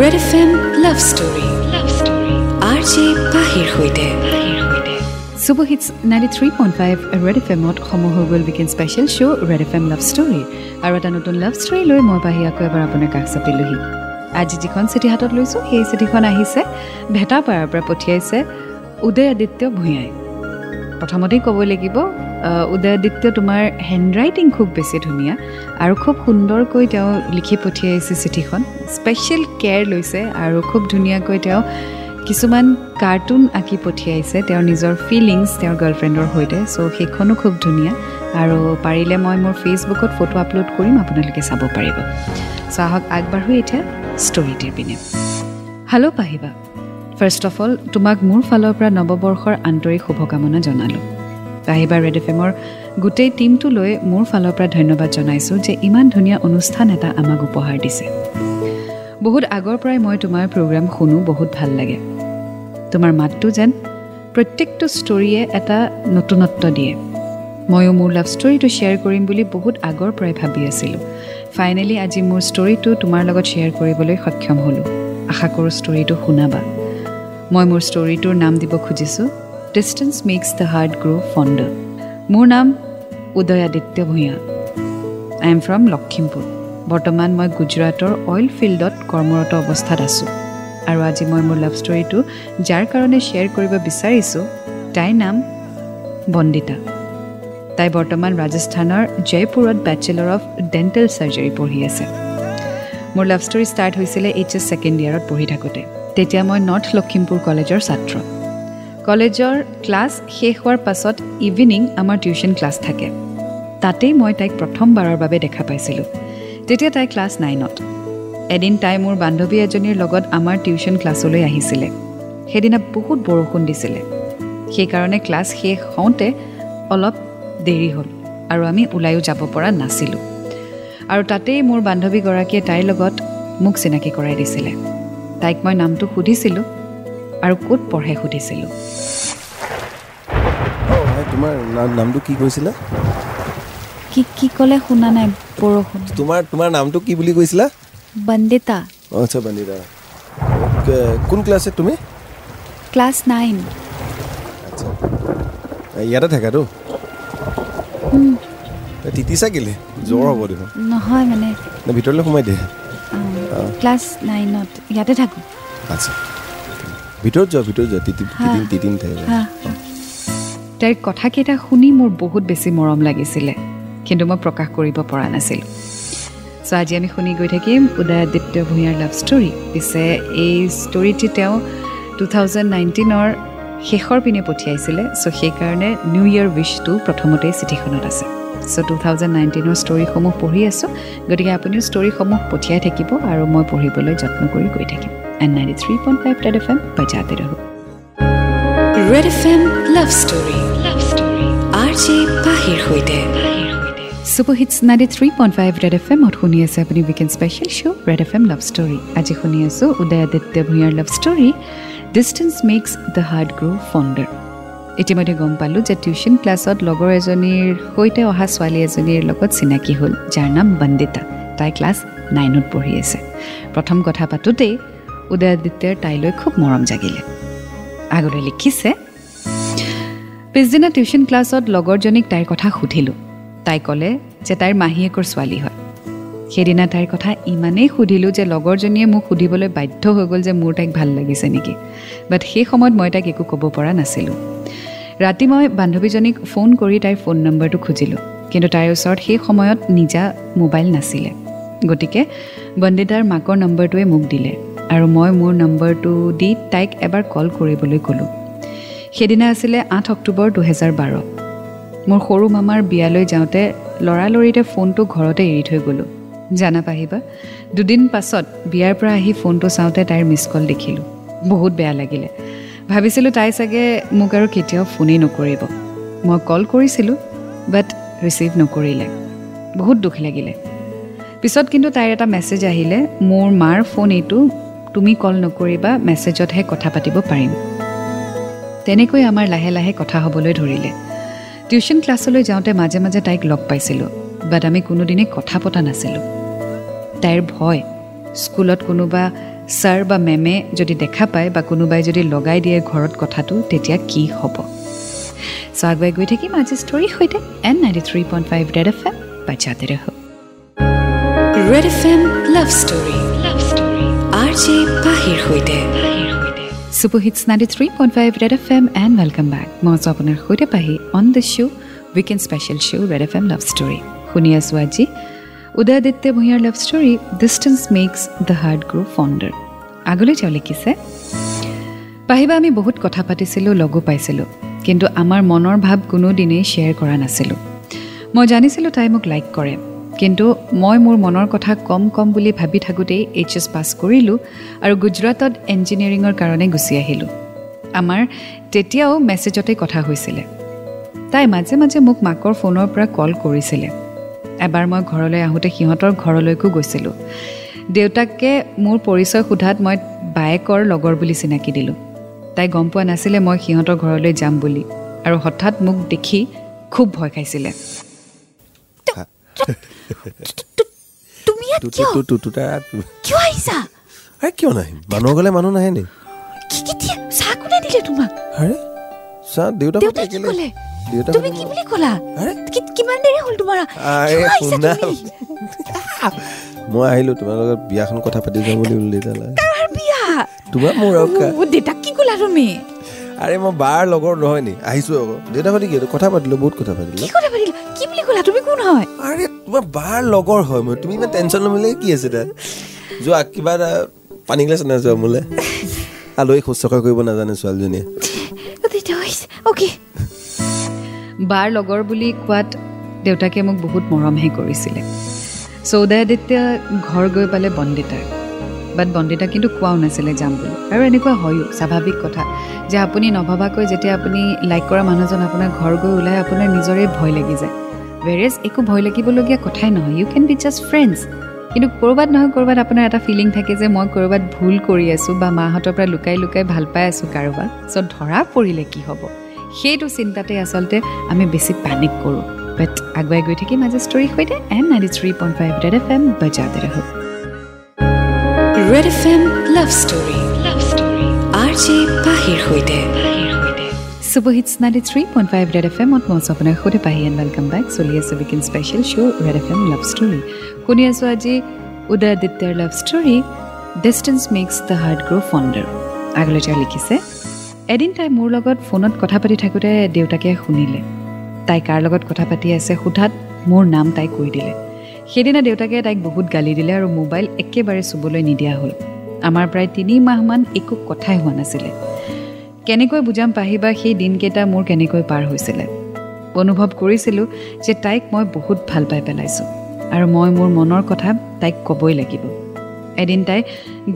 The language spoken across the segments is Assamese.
Red F M love story love story R J পাহিৰ সৈতে super hits ninety three point five Red F এমত সময় হৈ গ'ল weekend special show' Red F M love story আৰু এটা নতুন লাভ ষ্টৰী লৈ মই পাহি আকৌ এবাৰ আপোনাৰ কাষ চাপিলোহি আজি যিখন চিঠি হাতত লৈছোঁ সেই চিঠিখন আহিছে ভেটাপাৰাৰ পৰা পঠিয়াইছে উদয় আদিত্য ভূঞাই। প্ৰথমতেই ক'ব লাগিব উদয়াদিত্য তোমাৰ হেণ্ড ৰাইটিং খুব বেছি ধুনীয়া আৰু খুব সুন্দৰকৈ তেওঁ লিখি পঠিয়াইছে চিঠিখন। স্পেচিয়েল কেয়াৰ লৈছে আৰু খুব ধুনীয়াকৈ তেওঁ কিছুমান কাৰ্টুন আঁকি পঠিয়াইছে। তেওঁৰ নিজৰ ফিলিংছ তেওঁৰ গাৰ্লফ্ৰেণ্ডৰ সৈতে। চ' সেইখনো খুব ধুনীয়া। আৰু পাৰিলে মই মোৰ ফেচবুকত ফটো আপলোড কৰিম আপোনালোকে চাব পাৰিব। চ' আহক আগবাঢ়ো এতিয়া ষ্টৰিটিৰ পিনে। হেল্ল' পাহিবা। ফাৰ্ষ্ট অফ অল তোমাক মোৰ ফালৰ পৰা নৱবৰ্ষৰ আন্তৰিক শুভকামনা জনালোঁ। আহিবা ৰেড এফ এমৰ গোটেই টীমটোলৈ মোৰ ফালৰ পৰা ধন্যবাদ জনাইছোঁ যে ইমান ধুনীয়া অনুষ্ঠান এটা আমাক উপহাৰ দিছে। বহুত আগৰ পৰাই মই তোমাৰ প্ৰগ্ৰাম শুনো বহুত ভাল লাগে। তোমাৰ মাতটো যেন প্ৰত্যেকটো ষ্টৰিয়ে এটা নতুনত্ব দিয়ে। ময়ো মোৰ লাভ ষ্টৰিটো শ্বেয়াৰ কৰিম বুলি বহুত আগৰ পৰাই ভাবি আছিলোঁ। ফাইনেলি আজি মোৰ ষ্টৰিটো তোমাৰ লগত শ্বেয়াৰ কৰিবলৈ সক্ষম হ'লোঁ। আশা কৰোঁ ষ্টৰিটো শুনাবা। মই মোৰ ষ্টৰিটোৰ নাম দিব খুজিছোঁ। Distance makes the heart grow' fonder মোৰ নাম Udayaditya Bhuyan I am from Lakhimpur বৰ্তমান মই গুজৰাটৰ অইল ফিল্ডত কৰ্মৰত অৱস্থাত আছোঁ। আৰু আজি মই মোৰ লাভ ষ্টৰিটো যাৰ কাৰণে শ্বেয়াৰ কৰিব বিচাৰিছোঁ তাইৰ নাম বন্দিতা। তাই বৰ্তমান ৰাজস্থানৰ জয়পুৰত বেচেলৰ অফ ডেণ্টেল চাৰ্জাৰী পঢ়ি আছে। মোৰ লাভ ষ্টৰি ষ্টাৰ্ট হৈছিলে এইচ এছ ছেকেণ্ড ইয়াৰত পঢ়ি থাকোঁতে। তেতিয়া মই নৰ্থ লখিমপুৰ কলেজৰ ছাত্ৰ। কলেজৰ ক্লাছ শেষ হোৱাৰ পাছত ইভিনিং আমাৰ টিউশ্যন ক্লাছ থাকে। তাতেই মই তাইক প্ৰথমবাৰৰ বাবে দেখা পাইছিলোঁ। তেতিয়া তাই ক্লাছ নাইনত। এদিন তাই মোৰ বান্ধৱী এজনীৰ লগত আমাৰ টিউশ্যন ক্লাছলৈ আহিছিলে। সেইদিনা বহুত বৰষুণ দিছিলে। সেইকাৰণে ক্লাছ শেষ হওঁতে অলপ দেৰি হ'ল আৰু আমি ওলায়ো যাব পৰা নাছিলোঁ। আৰু তাতেই মোৰ বান্ধৱীগৰাকীয়ে তাইৰ লগত মোক চিনাকি কৰাই দিছিলে। তাইক মই নামটো সুধিছিলোঁ। আৰু ক'ত পঢ়ে সুধিছিলোঁ। তোমাৰ নামটো কি কৈছিলা? কি কি ক'লে শুনা নাই বৰষুণ। তোমাৰ তোমাৰ নামটো কি বুলি কৈছিলা? বন্দিতা। আচ্ছা বন্দিতা। কোন ক্লাছত তুমি? Class nine. আচ্ছা। ইয়াতে থাকাতো তিতিছা কেলে? জ্বৰ হ'ব দেখোন। নহয় মানে। ভিতৰলৈ সোমাই দিয়ে? ক্লাছ নাইনত ইয়াতে থাকোঁ। আচ্ছা। ভিতৰত যোৱা ভিতৰত যোৱা তিতিন তিতিন তাইৰ কথাকেইটা শুনি মোৰ বহুত বেছি মৰম লাগিছিলে কিন্তু মই প্ৰকাশ কৰিব পৰা নাছিলোঁ। চ' আজি আমি শুনি গৈ থাকিম উদয়াদিত্য ভূঞাৰ লাভ ষ্টৰী পিছে এই ষ্টৰিটি তেওঁ টু থাউজেণ্ড নাইনটিনৰ শেষৰ পিনে পঠিয়াইছিলে চ' সেইকাৰণে নিউ ইয়েৰ উইচটো প্ৰথমতেই চিঠিখনত আছে। চ' টু থাউজেণ্ড নাইনটিনৰ ষ্টৰিসমূহ পঢ়ি আছোঁ গতিকে আপুনিও ষ্টৰিসমূহ পঠিয়াই থাকিব আৰু মই পঢ়িবলৈ যত্ন কৰি গৈ থাকিম। Hits ninety three point five Red F এমত শুনি আছে আপুনি weekend special show' Red F M love story আজি শুনি আছোঁ উদয়াদিত্য ভূঞাৰ love story distance makes the heart grow' fonder ইতিমধ্যে গম পালোঁ যে টিউশ্যন ক্লাছত লগৰ এজনীৰ সৈতে অহা ছোৱালী এজনীৰ লগত চিনাকি হ'ল যাৰ নাম বন্দিতা তাই ক্লাছ নাইনত পঢ়ি আছে প্ৰথম কথা পাতোঁতেই উদয়াদিত্যৰ তাইলৈ খুব মৰম জাগিলে। আগলৈ লিখিছে পিছদিনা টিউশ্যন ক্লাছত লগৰজনীক তাইৰ কথা সুধিলোঁ। তাই ক'লে যে তাইৰ মাহীয়েকৰ ছোৱালী হয়। সেইদিনা তাইৰ কথা ইমানেই সুধিলোঁ যে লগৰজনীয়ে মোক সুধিবলৈ বাধ্য হৈ গ'ল যে মোৰ তাইক ভাল লাগিছে নেকি। বাট সেই সময়ত মই তাইক একো ক'ব পৰা নাছিলোঁ। ৰাতি মই বান্ধৱীজনীক ফোন কৰি তাইৰ ফোন নম্বৰটো খুজিলোঁ। কিন্তু তাইৰ ওচৰত সেই সময়ত নিজা মোবাইল নাছিলে। গতিকে বন্দিতাৰ মাকৰ নম্বৰটোৱে মোক দিলে। আৰু মই মোৰ নম্বৰটো দি তাইক এবাৰ কল কৰিবলৈ ক'লোঁ। সেইদিনা আছিলে আঠ অক্টোবৰ দুহেজাৰ বাৰ। মোৰ সৰু মামাৰ বিয়ালৈ যাওঁতে লৰালৰিতে ফোনটো ঘৰতে এৰি থৈ গ'লোঁ। জানা পাহিবা দুদিন পাছত বিয়াৰ পৰা আহি ফোনটো চাওঁতে তাইৰ মিছ কল দেখিলোঁ। বহুত বেয়া লাগিলে। ভাবিছিলোঁ তাই চাগে মোক আৰু কেতিয়াও ফোনেই নকৰিব। মই কল কৰিছিলোঁ বাট ৰিচিভ নকৰিলে। বহুত দুখ লাগিলে। পিছত কিন্তু তাইৰ এটা মেছেজ আহিলে মোৰ মাৰ ফোন এইটো তুমি কল নকৰিবা মেছেজতহে কথা পাতিব পাৰিম। তেনেকৈ আমাৰ লাহে লাহে কথা হ'বলৈ ধৰিলে। টিউশ্যন ক্লাছলৈ যাওঁতে মাজে মাজে তাইক লগ পাইছিলোঁ বাট আমি কোনোদিনেই কথা পতা নাছিলোঁ। তাইৰ ভয় স্কুলত কোনোবা ছাৰ বা মেমে যদি দেখা পায় বা কোনোবাই যদি লগাই দিয়ে ঘৰত কথাটো তেতিয়া কি হ'ব? চ' আগুৱাই গৈ থাকিম আজি ষ্টৰীৰ সৈতে and ninety three point five Red F M বাচ্চাতে ৰহ Red F M love story. R J পাহিৰ সৈতে। Super hits ninety three point five Red F M and welcome back মই আছোঁ আপোনাৰ সৈতে Pahi on the show' weekend special show' Red F M love story শুনি আছোঁ আজি উদয়াদিত্য ভূঞাৰ love story distance makes the heart grow' fonder আগলৈ তেওঁ লিখিছে পাহিবা আমি বহুত কথা পাতিছিলোঁ লগো পাইছিলোঁ কিন্তু আমাৰ মনৰ ভাৱ কোনোদিনেই শ্বেয়াৰ কৰা নাছিলোঁ। মই জানিছিলোঁ তাই মোক লাইক কৰে। কিন্তু মই মোৰ মনৰ কথা কম কম বুলি ভাবি থাকোঁতেই এইচ এছ পাছ কৰিলোঁ আৰু গুজৰাটত ইঞ্জিনিয়াৰিঙৰ কাৰণে গুচি আহিলোঁ। আমাৰ তেতিয়াও মেছেজতে কথা হৈছিলে। তাই মাজে মাজে মোক মাকৰ ফোনৰ পৰা কল কৰিছিলে। এবাৰ মই ঘৰলৈ আহোঁতে সিহঁতৰ ঘৰলৈকো গৈছিলোঁ। দেউতাকে মোৰ পৰিচয় সোধাত মই বায়েকৰ লগৰ বুলি চিনাকি দিলোঁ। তাই গম পোৱা নাছিলে মই সিহঁতৰ ঘৰলৈ যাম বুলি আৰু হঠাৎ মোক দেখি খুব ভয় খাইছিলে। তুমি কিয় আহিছা? আৰে কিয় নাহিম? মানুহ গ'লে মানুহ নাহে নি? চাহ কোনে দিলে তোমাক? আৰে চা দেউতা ক'লে? তুমি কি বুলি ক'লা? কিমান দেৰি হ'ল তোমাৰ? মই আহিলো তোমাৰ লগত বিয়াখন কথা পাতি যাম বুলি বোলো দেউতালে কাৰ বিয়া? তোমাৰ মোৰ আৰু কা- অ, দেউতাক কি ক'লা তুমি? আৰে মই বাৰ লগৰ নহয় নি? আহিছো আকৌ। দেউতা সৈতে কি কথা পাতিলো বহুত কথা পাতিলো। কথা ক'লা তুমি কোন হয়? আৰে তোমাৰ বাৰ লগৰ হয় মই তুমি ইমান টেনশ্যন ল'বলৈ কি আছে তাত যোৱা কিবা এটা পানী গিলাচ নাই যোৱা মোলে। আলহী শুশ্ৰূষা কৰিব নাজানে ছোৱালীজনীয়ে। হৈছে অ'কে। বাৰ লগৰ বুলি কোৱাত দেউতাকে মোক বহুত মৰমহে কৰিছিলে। চৌদাদিত্য ঘৰ গৈ পালে বন্দিতাৰ। বাট বন্দিতা কিন্তু কোৱাও নাছিলে যাম বুলি। আৰু এনেকুৱা হয়ো স্বাভাৱিক কথা। যে আপুনি নভবাকৈ যেতিয়া আপুনি লাইক কৰা মানুহজন আপোনাৰ ঘৰ গৈ ওলাই আপোনাৰ নিজৰে ভয় লাগি যায়। ভেৰেজ একো ভয় লাগিবলগীয়া কথাই নহয়। You can be just friends কিন্তু ক'ৰবাত নহয় ক'ৰবাত আপোনাৰ এটা ফিলিং থাকে যে মই ক'ৰবাত ভুল কৰি আছোঁ বা মাহঁতৰ পৰা লুকাই লুকাই ভাল পাই আছোঁ কাৰোবাক। চ' ধৰা পৰিলে কি হ'ব? সেইটো চিন্তাতে আচলতে আমি বেছি পেনিক কৰোঁ। বাট আগুৱাই গৈ থাকিম আজি ষ্টৰীৰ সৈতে and ninety three point five Red F M বজাতে ৰহ Red F M love story love story R J পাহিৰ সৈতে। Super hits ninety three point five Red F এমত মই আপোনাৰ সৈতে পাহি এণ্ড ৱেলকাম বেক চলি আছে weekend special show' Red F M love story শুনি আছোঁ আজি উদয়াদিত্যৰ love story distance makes the heart grow' fonder আগলৈ তেওঁ লিখিছে এদিন তাই মোৰ লগত ফোনত কথা পাতি থাকোঁতে দেউতাকে শুনিলে তাই কাৰ লগত কথা পাতি আছে সোধাত মোৰ নাম তাই কৈ দিলে সেইদিনা দেউতাকে তাইক বহুত গালি দিলে আৰু মোবাইল একেবাৰে চুবলৈ নিদিয়া হ'ল আমাৰ প্ৰায় তিনি মাহমান একো কথাই হোৱা নাছিলে কেনেকৈ বুজাম পাহিবা সেই দিনকেইটা মোৰ কেনেকৈ পাৰ হৈছিলে। অনুভৱ কৰিছিলোঁ যে তাইক মই বহুত ভাল পাই পেলাইছোঁ আৰু মই মোৰ মনৰ কথা তাইক ক'বই লাগিব। এদিন তাই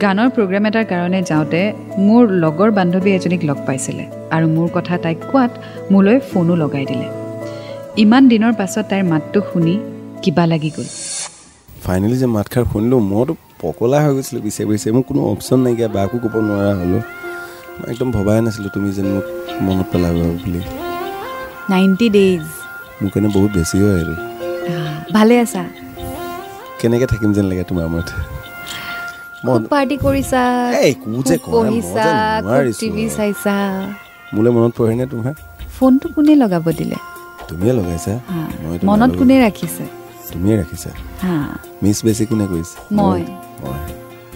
গানৰ প্ৰগ্ৰেম এটাৰ কাৰণে যাওঁতে মোৰ লগৰ বান্ধৱী এজনীক লগ পাইছিলে আৰু মোৰ কথা তাইক কোৱাত মোলৈ ফোনো লগাই দিলে। ইমান দিনৰ পাছত তাইৰ মাতটো শুনি কিবা লাগি গ'ল। ফাইনেলি যে মাতষাৰ শুনিলোঁ মইতো পকলা হৈ গৈছিলোঁ বিচাৰি বিচাৰি মোৰ কোনো অপশ্যন নাইকিয়া বাকো ক'ব নোৱাৰা হ'লোঁ। একদম ভবাই নাছিলোঁ তুমি যেন মোক মনত পেলাবা বুলি। নাইণ্টি ডেইজ মোৰ কাৰণে বহুত বেছি হয় আৰু। ভালে আছা? কেনেকৈ থাকিম যেন লাগে তোমাৰ মত? পাৰ্টি কৰিছা? মোলৈ মনত পৰেনে তোমাৰ? ফোনটো কোনে লগাব দিলে? তুমিয়ে লগাইছা? হা, মইতো মনত নলগাওঁ। কোনে ৰাখিছে? তুমিয়ে ৰাখিছা? মিছ বেছি কোনে কৰিছে? মই।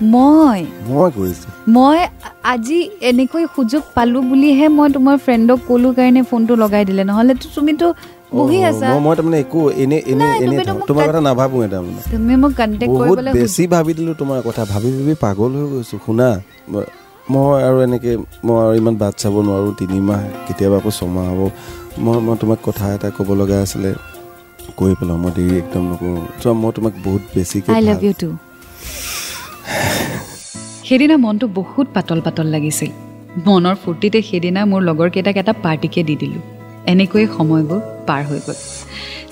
মই। মই কৰিছোঁ মই আজি এনেকৈ সুযোগ পালোঁ বুলিহে মই তোমাৰ ফ্ৰেণ্ডক ক'লো কাৰণে ফোনটো লগাই দিলে। নহ'লেতো তুমিতো বহি অ, আছা। মই- মই তাৰমানে একো এনে এনে নাই, এনে তুমিতো মোক তোমাৰ কাট- কথা নাভাবোঁ তাৰমানে। তুমি মোক কণ্টেক্ট বহুত কৰিবলৈ বেছি ভাবি দিলোঁ তোমাৰ কথা। ভাবি ভাবি পাগল হৈ গৈছোঁ। শুনা মই- মই আৰু এনেকৈ মই আৰু ইমান বাট চাব নোৱাৰোঁ। তিনিমাহ কেতিয়াবা আকৌ ছমাহ হ'ব। মই মই তোমাক কথা এটা ক'ব লগা আছিলে। কৈ পেলাওঁ মই দেৰি একদম নকৰোঁ। চোৱা মই তোমাক বহুত বেছিকৈ সেইদিনা মনটো বহুত পাতল পাতল লাগিছিল। মনৰ ফূৰ্তিতে সেইদিনা মোৰ লগৰকেইটাক এটা পাৰ্টিকে দি দিলোঁ। এনেকৈয়ে সময়বোৰ পাৰ হৈ গ'ল।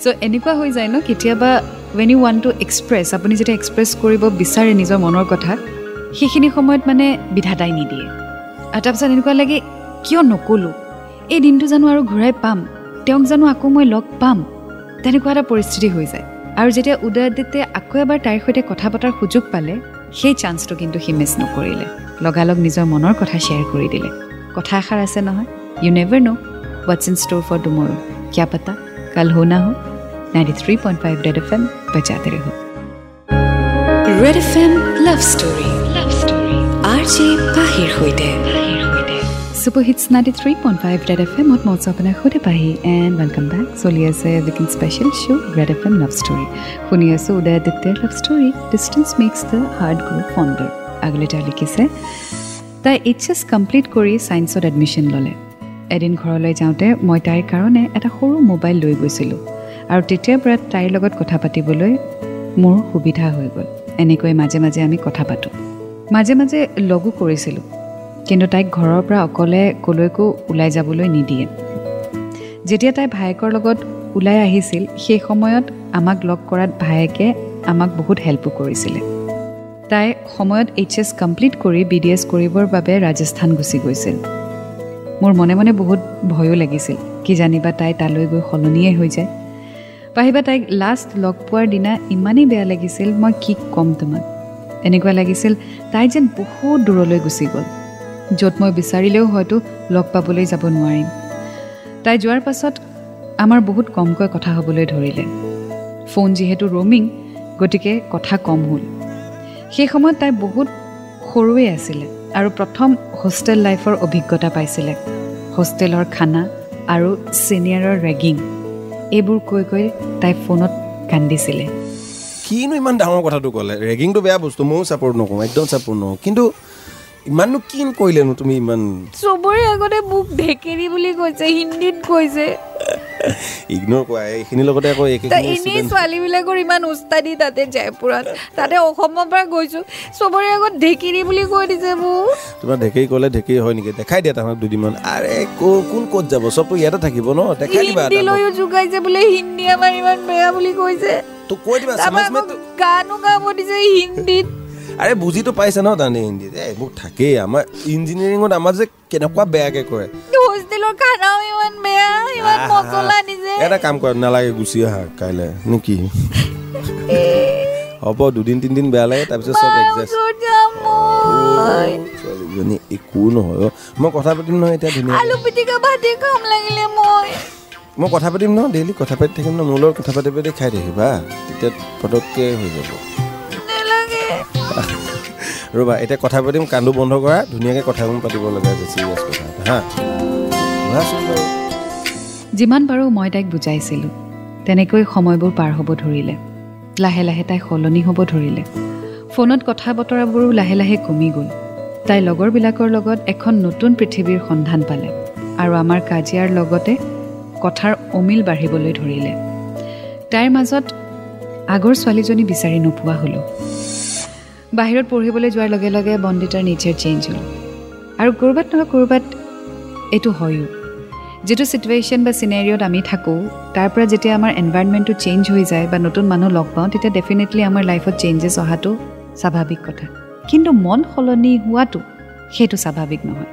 চ' এনেকুৱা হৈ যায় ন কেতিয়াবা ৱেন ইউ ৱান টু এক্সপ্ৰেছ আপুনি যেতিয়া এক্সপ্ৰেছ কৰিব বিচাৰে নিজৰ মনৰ কথা সেইখিনি সময়ত মানে বিধাতাই নিদিয়ে। আৰু তাৰপিছত এনেকুৱা লাগে কিয় নক'লোঁ? এই দিনটো জানো আৰু ঘূৰাই পাম। তেওঁক জানো আকৌ মই লগ পাম। তেনেকুৱা এটা পৰিস্থিতি হৈ যায়। আৰু যেতিয়া উদয়াদিত্যে আকৌ এবাৰ তাইৰ সৈতে কথা পতাৰ সুযোগ পালে সেই চান্সটো কিন্তু সি মিছ নকৰিলে। লগালগ নিজৰ মনৰ কথা শ্বেয়াৰ কৰি দিলে। কথা এষাৰ আছে নহয়? You never know' what's in store for tomorrow কিয়া পাতা? কাল হো না হো? Ninety three point five Red F M বজাতে ৰহ। Red F M love story love story R J পাহিৰ সৈতে। Super hits ninety three point five Red F এমত মই আপোনাৰ সৈতে পাহি এণ্ড ৱেলকাম বেক চলি আছে weekend special show' Red F M love story শুনি আছোঁ Uday love story distance makes the heart grow' fonder আগলৈ তেওঁ লিখিছে তাই এইচ এছ কমপ্লিট কৰি ছায়েন্সত এডমিশ্যন ল'লে এদিন ঘৰলৈ যাওঁতে মই তাইৰ কাৰণে এটা সৰু মোবাইল লৈ গৈছিলোঁ আৰু তেতিয়াৰ পৰা তাইৰ লগত কথা পাতিবলৈ মোৰ সুবিধা হৈ গ'ল। এনেকৈ মাজে মাজে আমি কথা পাতোঁ। মাজে মাজে লগো কৰিছিলোঁ। কিন্তু তাইক ঘৰৰ পৰা অকলে ক'লৈকো ওলাই যাবলৈ নিদিয়ে। যেতিয়া তাই ভায়েকৰ লগত ওলাই আহিছিল সেই সময়ত আমাক লগ কৰাত ভায়েকে আমাক বহুত হেল্পো কৰিছিলে। তাই সময়ত এইচ এছ কমপ্লিট কৰি বি ডি এছ কৰিবৰ বাবে ৰাজস্থান গুচি গৈছিল। মোৰ মনে মনে বহুত ভয়ো লাগিছিল কি জানিবা তাই তালৈ গৈ সলনিয়ে হৈ যায়। পাহিবা তাইক লাষ্ট লগ পোৱাৰ দিনা ইমানেই বেয়া লাগিছিল মই কি ক'ম তোমাক? এনেকুৱা লাগিছিল তাই যেন বহুত দূৰলৈ গুচি গ'ল। য'ত মই বিচাৰিলেও হয়তো লগ পাবলৈ যাব নোৱাৰিম। তাই যোৱাৰ পাছত আমাৰ বহুত কমকৈ কথা হ'বলৈ ধৰিলে। ফোন যিহেতু ৰ'মিং গতিকে কথা কম হ'ল। সেই সময়ত তাই বহুত সৰুৱে আছিলে আৰু প্ৰথম হোষ্টেল লাইফৰ অভিজ্ঞতা পাইছিলে। হোষ্টেলৰ খানা আৰু ছিনিয়ৰৰ ৰেগিং এইবোৰ কৈ কৈ তাই ফোনত কান্দিছিলে। কিনো ইমান ডাঙৰ কথাটো ক'লে? ৰেগিংটো বেয়া বস্তু ময়ো ছাপৰ্ট নকৰোঁ একদম ছাপৰ্ট নকৰোঁ। কিন্তু ইমাননো কি কৰিলেনো তুমি ইমান? চবৰে আগতে মোক ঢেকেৰি বুলি কৈছে হিন্দীত কৈছে। ইগন'ৰ কৰা এইখিনিৰ লগতে আকৌ ত' এনেই ছোৱালীবিলাকৰ ইমান উস্তাদি তাতে জয়পুৰত তাতে অসমৰ পৰা গৈছো। চবৰে আগত ঢেকিৰি বুলি কৈ দিছে মোক তোমাৰ ঢেকৰি ক'লে ঢেকৰি হয় নেকি? দেখাই দিয়া তাহাঁতক দুদিনমান। আৰে ক- কোন ক'ত যাব? চবতো ইয়াতে থাকিব ন? দেখাই দিবা হিন্দী লৈও জোকাইছে বোলে হিন্দী আমাৰ ইমান বেয়া বুলি কৈছে। তোক কৈ দিবা গানো গাব দিছে হিন্দীত। আৰে বুজিতো পাইছে ন তানে হিন্দীত এই এইবোৰ থাকেই আমাৰ ইঞ্জিনিয়াৰিঙত আমাৰ যে কেনেকুৱা বেয়াকে কৰে। হোষ্টেলৰ খানাও ইমান বেয়া ইমান মছলা দিছে এটা কাম কৰা নালাগে গুচি আহা কাইলৈ নে কি? হ'ব দুদিন তিনিদিন বেয়া লাগে তাৰপিছত চব এডজাষ্ট ছোৱালীজনী একো নহয়। মই কথা পাতিম নহয় এতিয়া ধুনীয়া আলু পিটিকা ভাতে খাম লাগিলে মই। মই কথা পাতিম ন ডেইলি কথা পাতি থাকিম ন মোৰ লগত কথা পাতি পাতি খাই থাকিবা তেতিয়া পটককৈ হৈ যাব। ৰ'বা এতিয়া কথা পাতিম কান্দো বন্ধ কৰা ধুনীয়াকৈ কথাবোৰ পাতিব লগা চিৰিয়াছ কথা হা? যিমান পাৰোঁ মই তাইক বুজাইছিলোঁ। তেনেকৈ সময়বোৰ পাৰ হ'ব ধৰিলে। লাহে লাহে তাই সলনি হ'ব ধৰিলে। ফোনত কথা বতৰাবোৰো লাহে লাহে কমি গ'ল। তাই লগৰবিলাকৰ লগত এখন নতুন পৃথিৱীৰ সন্ধান পালে আৰু আমাৰ কাজিয়াৰ লগতে কথাৰ অমিল বাঢ়িবলৈ ধৰিলে। তাইৰ মাজত আগৰ ছোৱালীজনী বিচাৰি নোপোৱা হ'লোঁ। বাহিৰত পঢ়িবলৈ যোৱাৰ লগে লগে বন্দিতাৰ নেচাৰ চেঞ্জ হ'ল। আৰু ক'ৰবাত নহয় ক'ৰবাত এইটো হয়ো। যিটো ছিটুৱেশ্যন বা চিনেৰিঅ'ত আমি থাকোঁ তাৰ পৰা যেতিয়া আমাৰ এনভাইৰমেণ্টটো চেঞ্জ হৈ যায় বা নতুন মানুহ লগ পাওঁ তেতিয়া ডেফিনেটলি আমাৰ লাইফত চেঞ্জেছ অহাটো স্বাভাৱিক কথা। কিন্তু মন সলনি হোৱাটো সেইটো স্বাভাৱিক নহয়।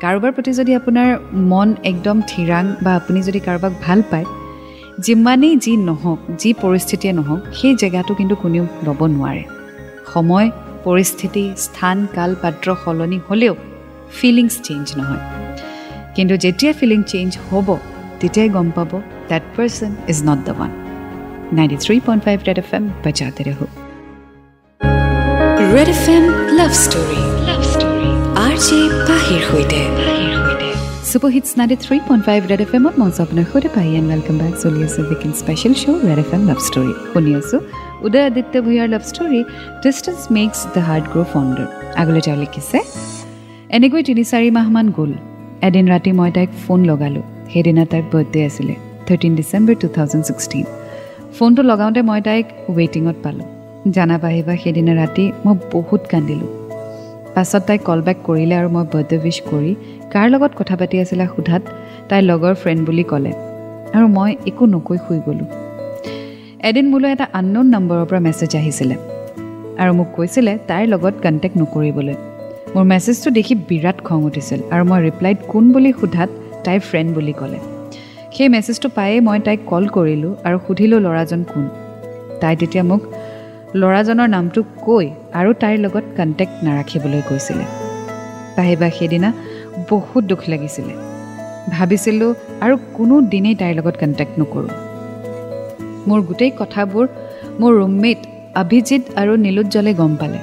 কাৰোবাৰ প্ৰতি যদি আপোনাৰ মন একদম থিৰাং বা আপুনি যদি কাৰোবাক ভাল পায় যিমানেই যি নহওক যি পৰিস্থিতিয়ে নহওক সেই জেগাটো কিন্তু কোনেও ল'ব নোৱাৰে। সময় পৰিস্থিতি স্থান কাল পাত্ৰ সলনি হ'লেও ফিলিংছ চেঞ্জ নহয়। কিন্তু যেতিয়া ফিলিং চেঞ্জ হ'ব তেতিয়াই গম পাব that person is not the one ninety three point five Red F M বজাতে ৰহো। Red F M love story love story R J পাহিৰ সৈতে। Super hits ninety three point five Red F এমত মঞ্চ আপোনাৰ সৈতে পাই এণ্ড ৱেলকাম বেক চলি আছে weekend special show' Red F M love story শুনি আছোঁ উদয় আদিত্য ভূঞাৰ love story distance makes the heart grow' fonder আগলৈ তেওঁ লিখিছে এনেকৈ তিনি চাৰি মাহমান গ'ল। এদিন ৰাতি মই তাইক ফোন লগালোঁ। সেইদিনা তাইৰ বাৰ্থডে আছিলে thirteen December two thousand sixteen ফোনটো লগাওঁতে মই তাইক ৱেইটিঙত পালোঁ। জানা পাহিবা সেইদিনা ৰাতি মই বহুত কান্দিলোঁ। পাছত তাই কল বেক কৰিলে আৰু মই বাৰ্থডে উইচ কৰি কাৰ লগত কথা পাতি আছিলা সোধাত তাইৰ লগৰ ফ্ৰেণ্ড বুলি ক'লে। আৰু মই একো নকৈ শুই গ'লোঁ। এদিন মোলৈ এটা আনন'ন নম্বৰৰ পৰা মেছেজ আহিছিলে। আৰু মোক কৈছিলে তাইৰ লগত কণ্টেক্ট নকৰিবলৈ। মোৰ মেছেজটো দেখি বিৰাট খং উঠিছিল আৰু মই ৰিপ্লাইত কোন বুলি সোধাত তাইৰ ফ্ৰেণ্ড বুলি ক'লে? সেই মেছেজটো পায়েই মই তাইক কল কৰিলোঁ আৰু সুধিলোঁ ল'ৰাজন কোন? তাই তেতিয়া মোক ল'ৰাজনৰ নামটো কৈ আৰু তাইৰ লগত কণ্টেক্ট নাৰাখিবলৈ কৈছিলে। পাহিবা সেইদিনা বহুত দুখ লাগিছিলে। ভাবিছিলোঁ আৰু কোনো দিনেই তাইৰ লগত কণ্টেক্ট নকৰোঁ। মোৰ গোটেই কথাবোৰ মোৰ ৰুমমেট অভিজিত আৰু নীলোজ্জলে গম পালে।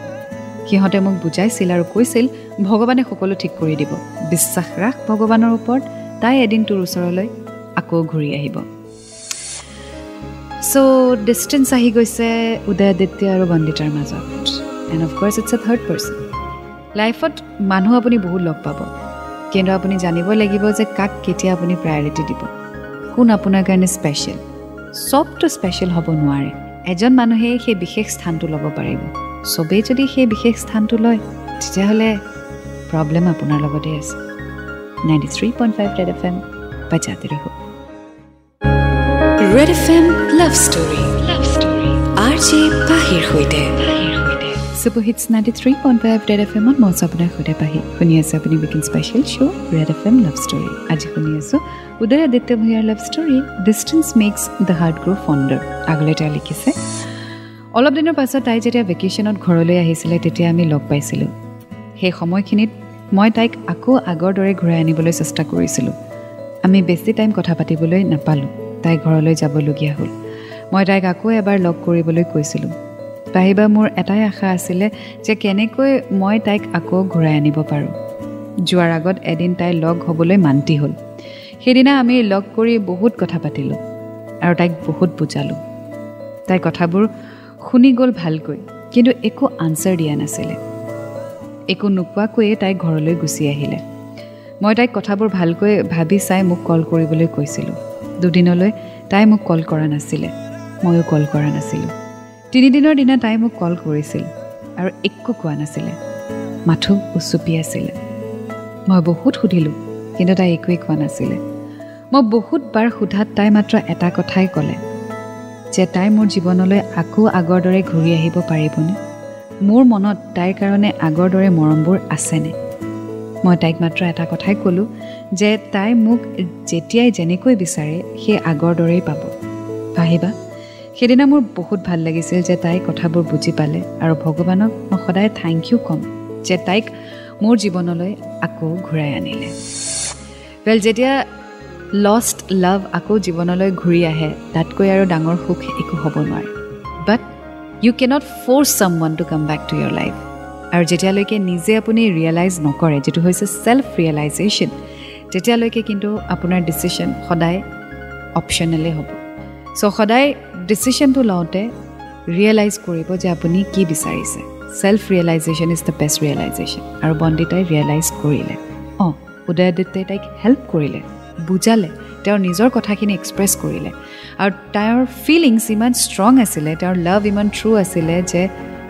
সিহঁতে মোক বুজাইছিল আৰু কৈছিল ভগৱানে সকলো ঠিক কৰি দিব। বিশ্বাস ৰাখ ভগৱানৰ ওপৰত তাই এদিন তোৰ ওচৰলৈ আকৌ ঘূৰি আহিব। চ' ডিষ্টেঞ্চ আহি গৈছে উদয়াদিত্য আৰু বন্দিতাৰ মাজত। And of course it's a third person লাইফত মানুহ আপুনি বহুত লগ পাব। কিন্তু আপুনি জানিব লাগিব যে কাক কেতিয়া আপুনি প্ৰায়ৰিটি দিব। কোন আপোনাৰ কাৰণে স্পেচিয়েল চবটো স্পেচিয়েল হ'ব নোৱাৰে। এজন মানুহে সেই বিশেষ স্থানটো ল'ব পাৰিব। চবেই যদি সেই বিশেষ স্থানটো লয় তেতিয়াহ'লে প্ৰব্লেম আপোনাৰ লগতে আছে। Ninety three point five Red F M বাজাতে ৰহো। Red F M love story love story R J পাহিৰ সৈতে। Super hits ninety three point five Red F এমত মই আপোনাৰ সৈতে পাহি শুনি আছে আপুনি weekend special show' Red F M love story আজি শুনি আছোঁ উদয় আদিত্য ভূঞাৰ love story distance makes the heart grow' fonder আগলৈ তেওঁ লিখিছে অলপ দিনৰ পাছত তাই যেতিয়া ভেকেশ্যনত ঘৰলৈ আহিছিলে তেতিয়া আমি লগ পাইছিলোঁ সেই সময়খিনিত মই তাইক আকৌ আগৰ দৰে ঘূৰাই আনিবলৈ চেষ্টা কৰিছিলোঁ আমি বেছি টাইম কথা পাতিবলৈ নাপালোঁ তাই ঘৰলৈ যাবলগীয়া হ'ল মই তাইক আকৌ এবাৰ লগ কৰিবলৈ কৈছিলোঁ পাহিবা মোৰ এটাই আশা আছিলে যে কেনেকৈ মই তাইক আকৌ ঘূৰাই আনিব পাৰোঁ। যোৱাৰ আগত এদিন তাই লগ হ'বলৈ মান্তি হ'ল। সেইদিনা আমি লগ কৰি বহুত কথা পাতিলোঁ আৰু তাইক বহুত বুজালোঁ। তাইৰ কথাবোৰ শুনি গ'ল ভালকৈ কিন্তু একো আনচাৰ দিয়া নাছিলে। একো নোকোৱাকৈয়ে তাই ঘৰলৈ গুচি আহিলে। মই তাইক কথাবোৰ ভালকৈ ভাবি চাই মোক কল কৰিবলৈ কৈছিলোঁ। দুদিনলৈ তাই মোক কল কৰা নাছিলে ময়ো কল কৰা নাছিলোঁ। তিনিদিনৰ দিনা তাই মোক কল কৰিছিল আৰু একো কোৱা নাছিলে। মাথো উচুপি আছিলে। মই বহুত সুধিলোঁ কিন্তু তাই একোৱেই কোৱা নাছিলে। মই বহুতবাৰ সোধাত তাই মাত্ৰ এটা কথাই ক'লে যে তাই মোৰ জীৱনলৈ আকৌ আগৰ দৰে ঘূৰি আহিব পাৰিবনে? মোৰ মনত তাইৰ কাৰণে আগৰ দৰে মৰমবোৰ আছেনে? মই তাইক মাত্ৰ এটা কথাই ক'লোঁ যে তাই মোক যেতিয়াই যেনেকৈ বিচাৰে সেই আগৰ দৰেই পাব। আহিবা সেইদিনা মোৰ বহুত ভাল লাগিছিল যে তাই কথাবোৰ বুজি পালে আৰু ভগৱানক মই সদায় থেংক ইউ ক'ম যে তাইক মোৰ জীৱনলৈ আকৌ ঘূৰাই আনিলে। ৱেল যেতিয়া লষ্ট লাভ আকৌ জীৱনলৈ ঘূৰি আহে তাতকৈ আৰু ডাঙৰ সুখ একো হ'ব নোৱাৰে। But you can't force someone to come back to your life আৰু যেতিয়ালৈকে নিজে আপুনি ৰিয়েলাইজ নকৰে যিটো হৈছে ছেল্ফ ৰিয়েলাইজেশ্যন তেতিয়ালৈকে কিন্তু আপোনাৰ ডিচিশ্যন সদায় অপশ্যনেলেই হ'ব। চ' সদায় ডিচিশ্যনটো লওঁতে ৰিয়েলাইজ কৰিব যে আপুনি কি বিচাৰিছে self realisation is the best realisation আৰু বন্দিতাই ৰিয়েলাইজ কৰিলে অঁ উদয়াদিত্যই তাইক হেল্প কৰিলে বুজালে তেওঁৰ নিজৰ কথাখিনি এক্সপ্ৰেছ কৰিলে আৰু তেওঁৰ ফিলিংছ ইমান ষ্ট্ৰং আছিলে তেওঁৰ লাভ ইমান ট্ৰু আছিলে যে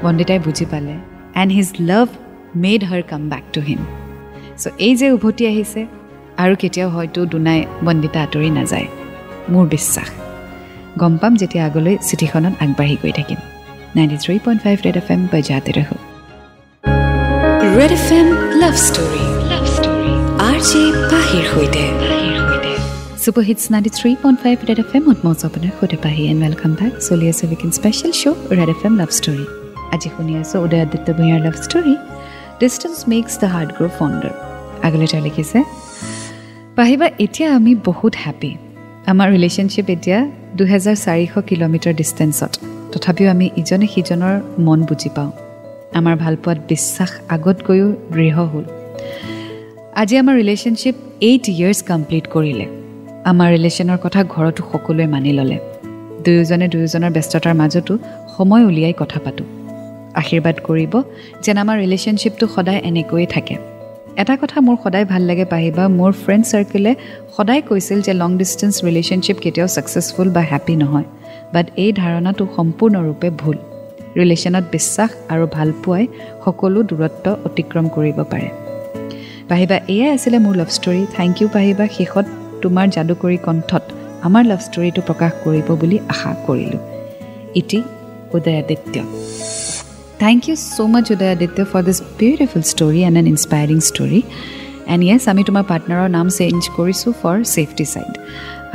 বন্দিতাই বুজি পালে and his love made her come back to হিম চ' এই যে উভতি আহিছে আৰু কেতিয়াও হয়তো দুনাই বন্দিতা আঁতৰি নাযায় মোৰ বিশ্বাস গম পাম যেতিয়া আগলৈ চিঠিখনত আগবাঢ়ি গৈ থাকিম। Ninety three point five Red F M বজাতে ৰহো। Red F M love story love story R J পাহিৰ সৈতে। Super hits ninety three point five Red F এমত মই আপোনাৰ সৈতে পাহি এণ্ড ৱেলকাম বেক চলি আছে weekend special show' Red F M love story আজি শুনি আছোঁ উদয় আদিত্য ভূঞাৰ love story distance makes the heart grow' fonder আগলৈ তেওঁ লিখিছে পাহিবা এতিয়া আমি বহুত হেপী আমাৰ ৰিলেশ্যনশ্বিপ এতিয়া দুহেজাৰ চাৰিশ কিলোমিটাৰ ডিষ্টেঞ্চত তথাপিও আমি ইজনে সিজনৰ মন বুজি পাওঁ। আমাৰ ভালপোৱাত বিশ্বাস আগতকৈও দৃঢ় হ'ল। আজি আমাৰ ৰিলেশ্যনশ্বিপ এইট ইয়েৰ্ছ কমপ্লিট কৰিলে। আমাৰ ৰিলেশ্যনৰ কথা ঘৰতো সকলোৱে মানি ল'লে। দুয়োজনে দুয়োজনৰ ব্যস্ততাৰ মাজতো সময় উলিয়াই কথা পাতোঁ। আশীৰ্বাদ কৰিব যেন আমাৰ ৰিলেশ্যনশ্বিপটো সদায় এনেকৈয়ে থাকে। এটা কথা মোৰ সদায় ভাল লাগে পাহিবা। মোৰ ফ্ৰেণ্ড চাৰ্কেলে সদায় কৈছিল যে লং ডিষ্টেঞ্চ ৰিলেশ্যনশ্বিপ কেতিয়াও ছাকচেছফুল বা হেপী নহয়। বাট এই ধাৰণাটো সম্পূৰ্ণৰূপে ভুল। ৰিলেশ্যনত বিশ্বাস আৰু ভালপোৱাই সকলো দূৰত্ব অতিক্ৰম কৰিব পাৰে। পাহিবা এয়াই আছিলে মোৰ লাভ ষ্টৰী থেংক ইউ পাহিবা। শেষত তোমাৰ যাদুকৰী কণ্ঠত আমাৰ লাভ ষ্টৰীটো প্ৰকাশ কৰিব বুলি আশা কৰিলোঁ। ইটি Udayaditya. Thank you so' much Udayaditya for this beautiful story and an inspiring story and yes আমি তোমাৰ পাৰ্টনাৰৰ নাম চেঞ্জ কৰিছোঁ ফৰ ছেফটি ছাইড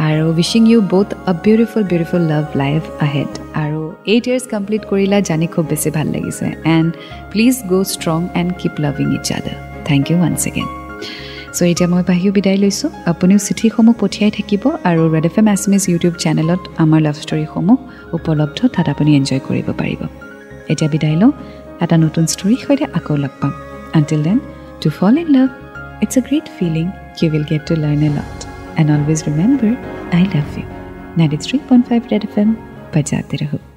আৰু উইচিং ইউ বহুত a beautiful beautiful love life ahead আৰু এইট ইয়াৰ্ছ কমপ্লিট কৰিলা জানি খুব বেছি ভাল লাগিছে and please go' strong and keep loving each other thank you once again so' এতিয়া মই বাহিও বিদায় লৈছোঁ। আপুনিও চিঠিসমূহ পঠিয়াই থাকিব আৰু ৰেড এফ এম এছমিজ ইউটিউব চেনেলত আমাৰ লাভ ষ্টৰীসমূহ উপলব্ধ। তাত আপুনি এনজয় কৰিব পাৰিব। এতিয়া বিদায় লওঁ। এটা নতুন ষ্টৰীৰ সৈতে আকৌ লগ পাম। Until then to fall in love it's a great feeling you will get to learn a lot and always remember I love you ninety three point five Red F M বজাতে ৰহো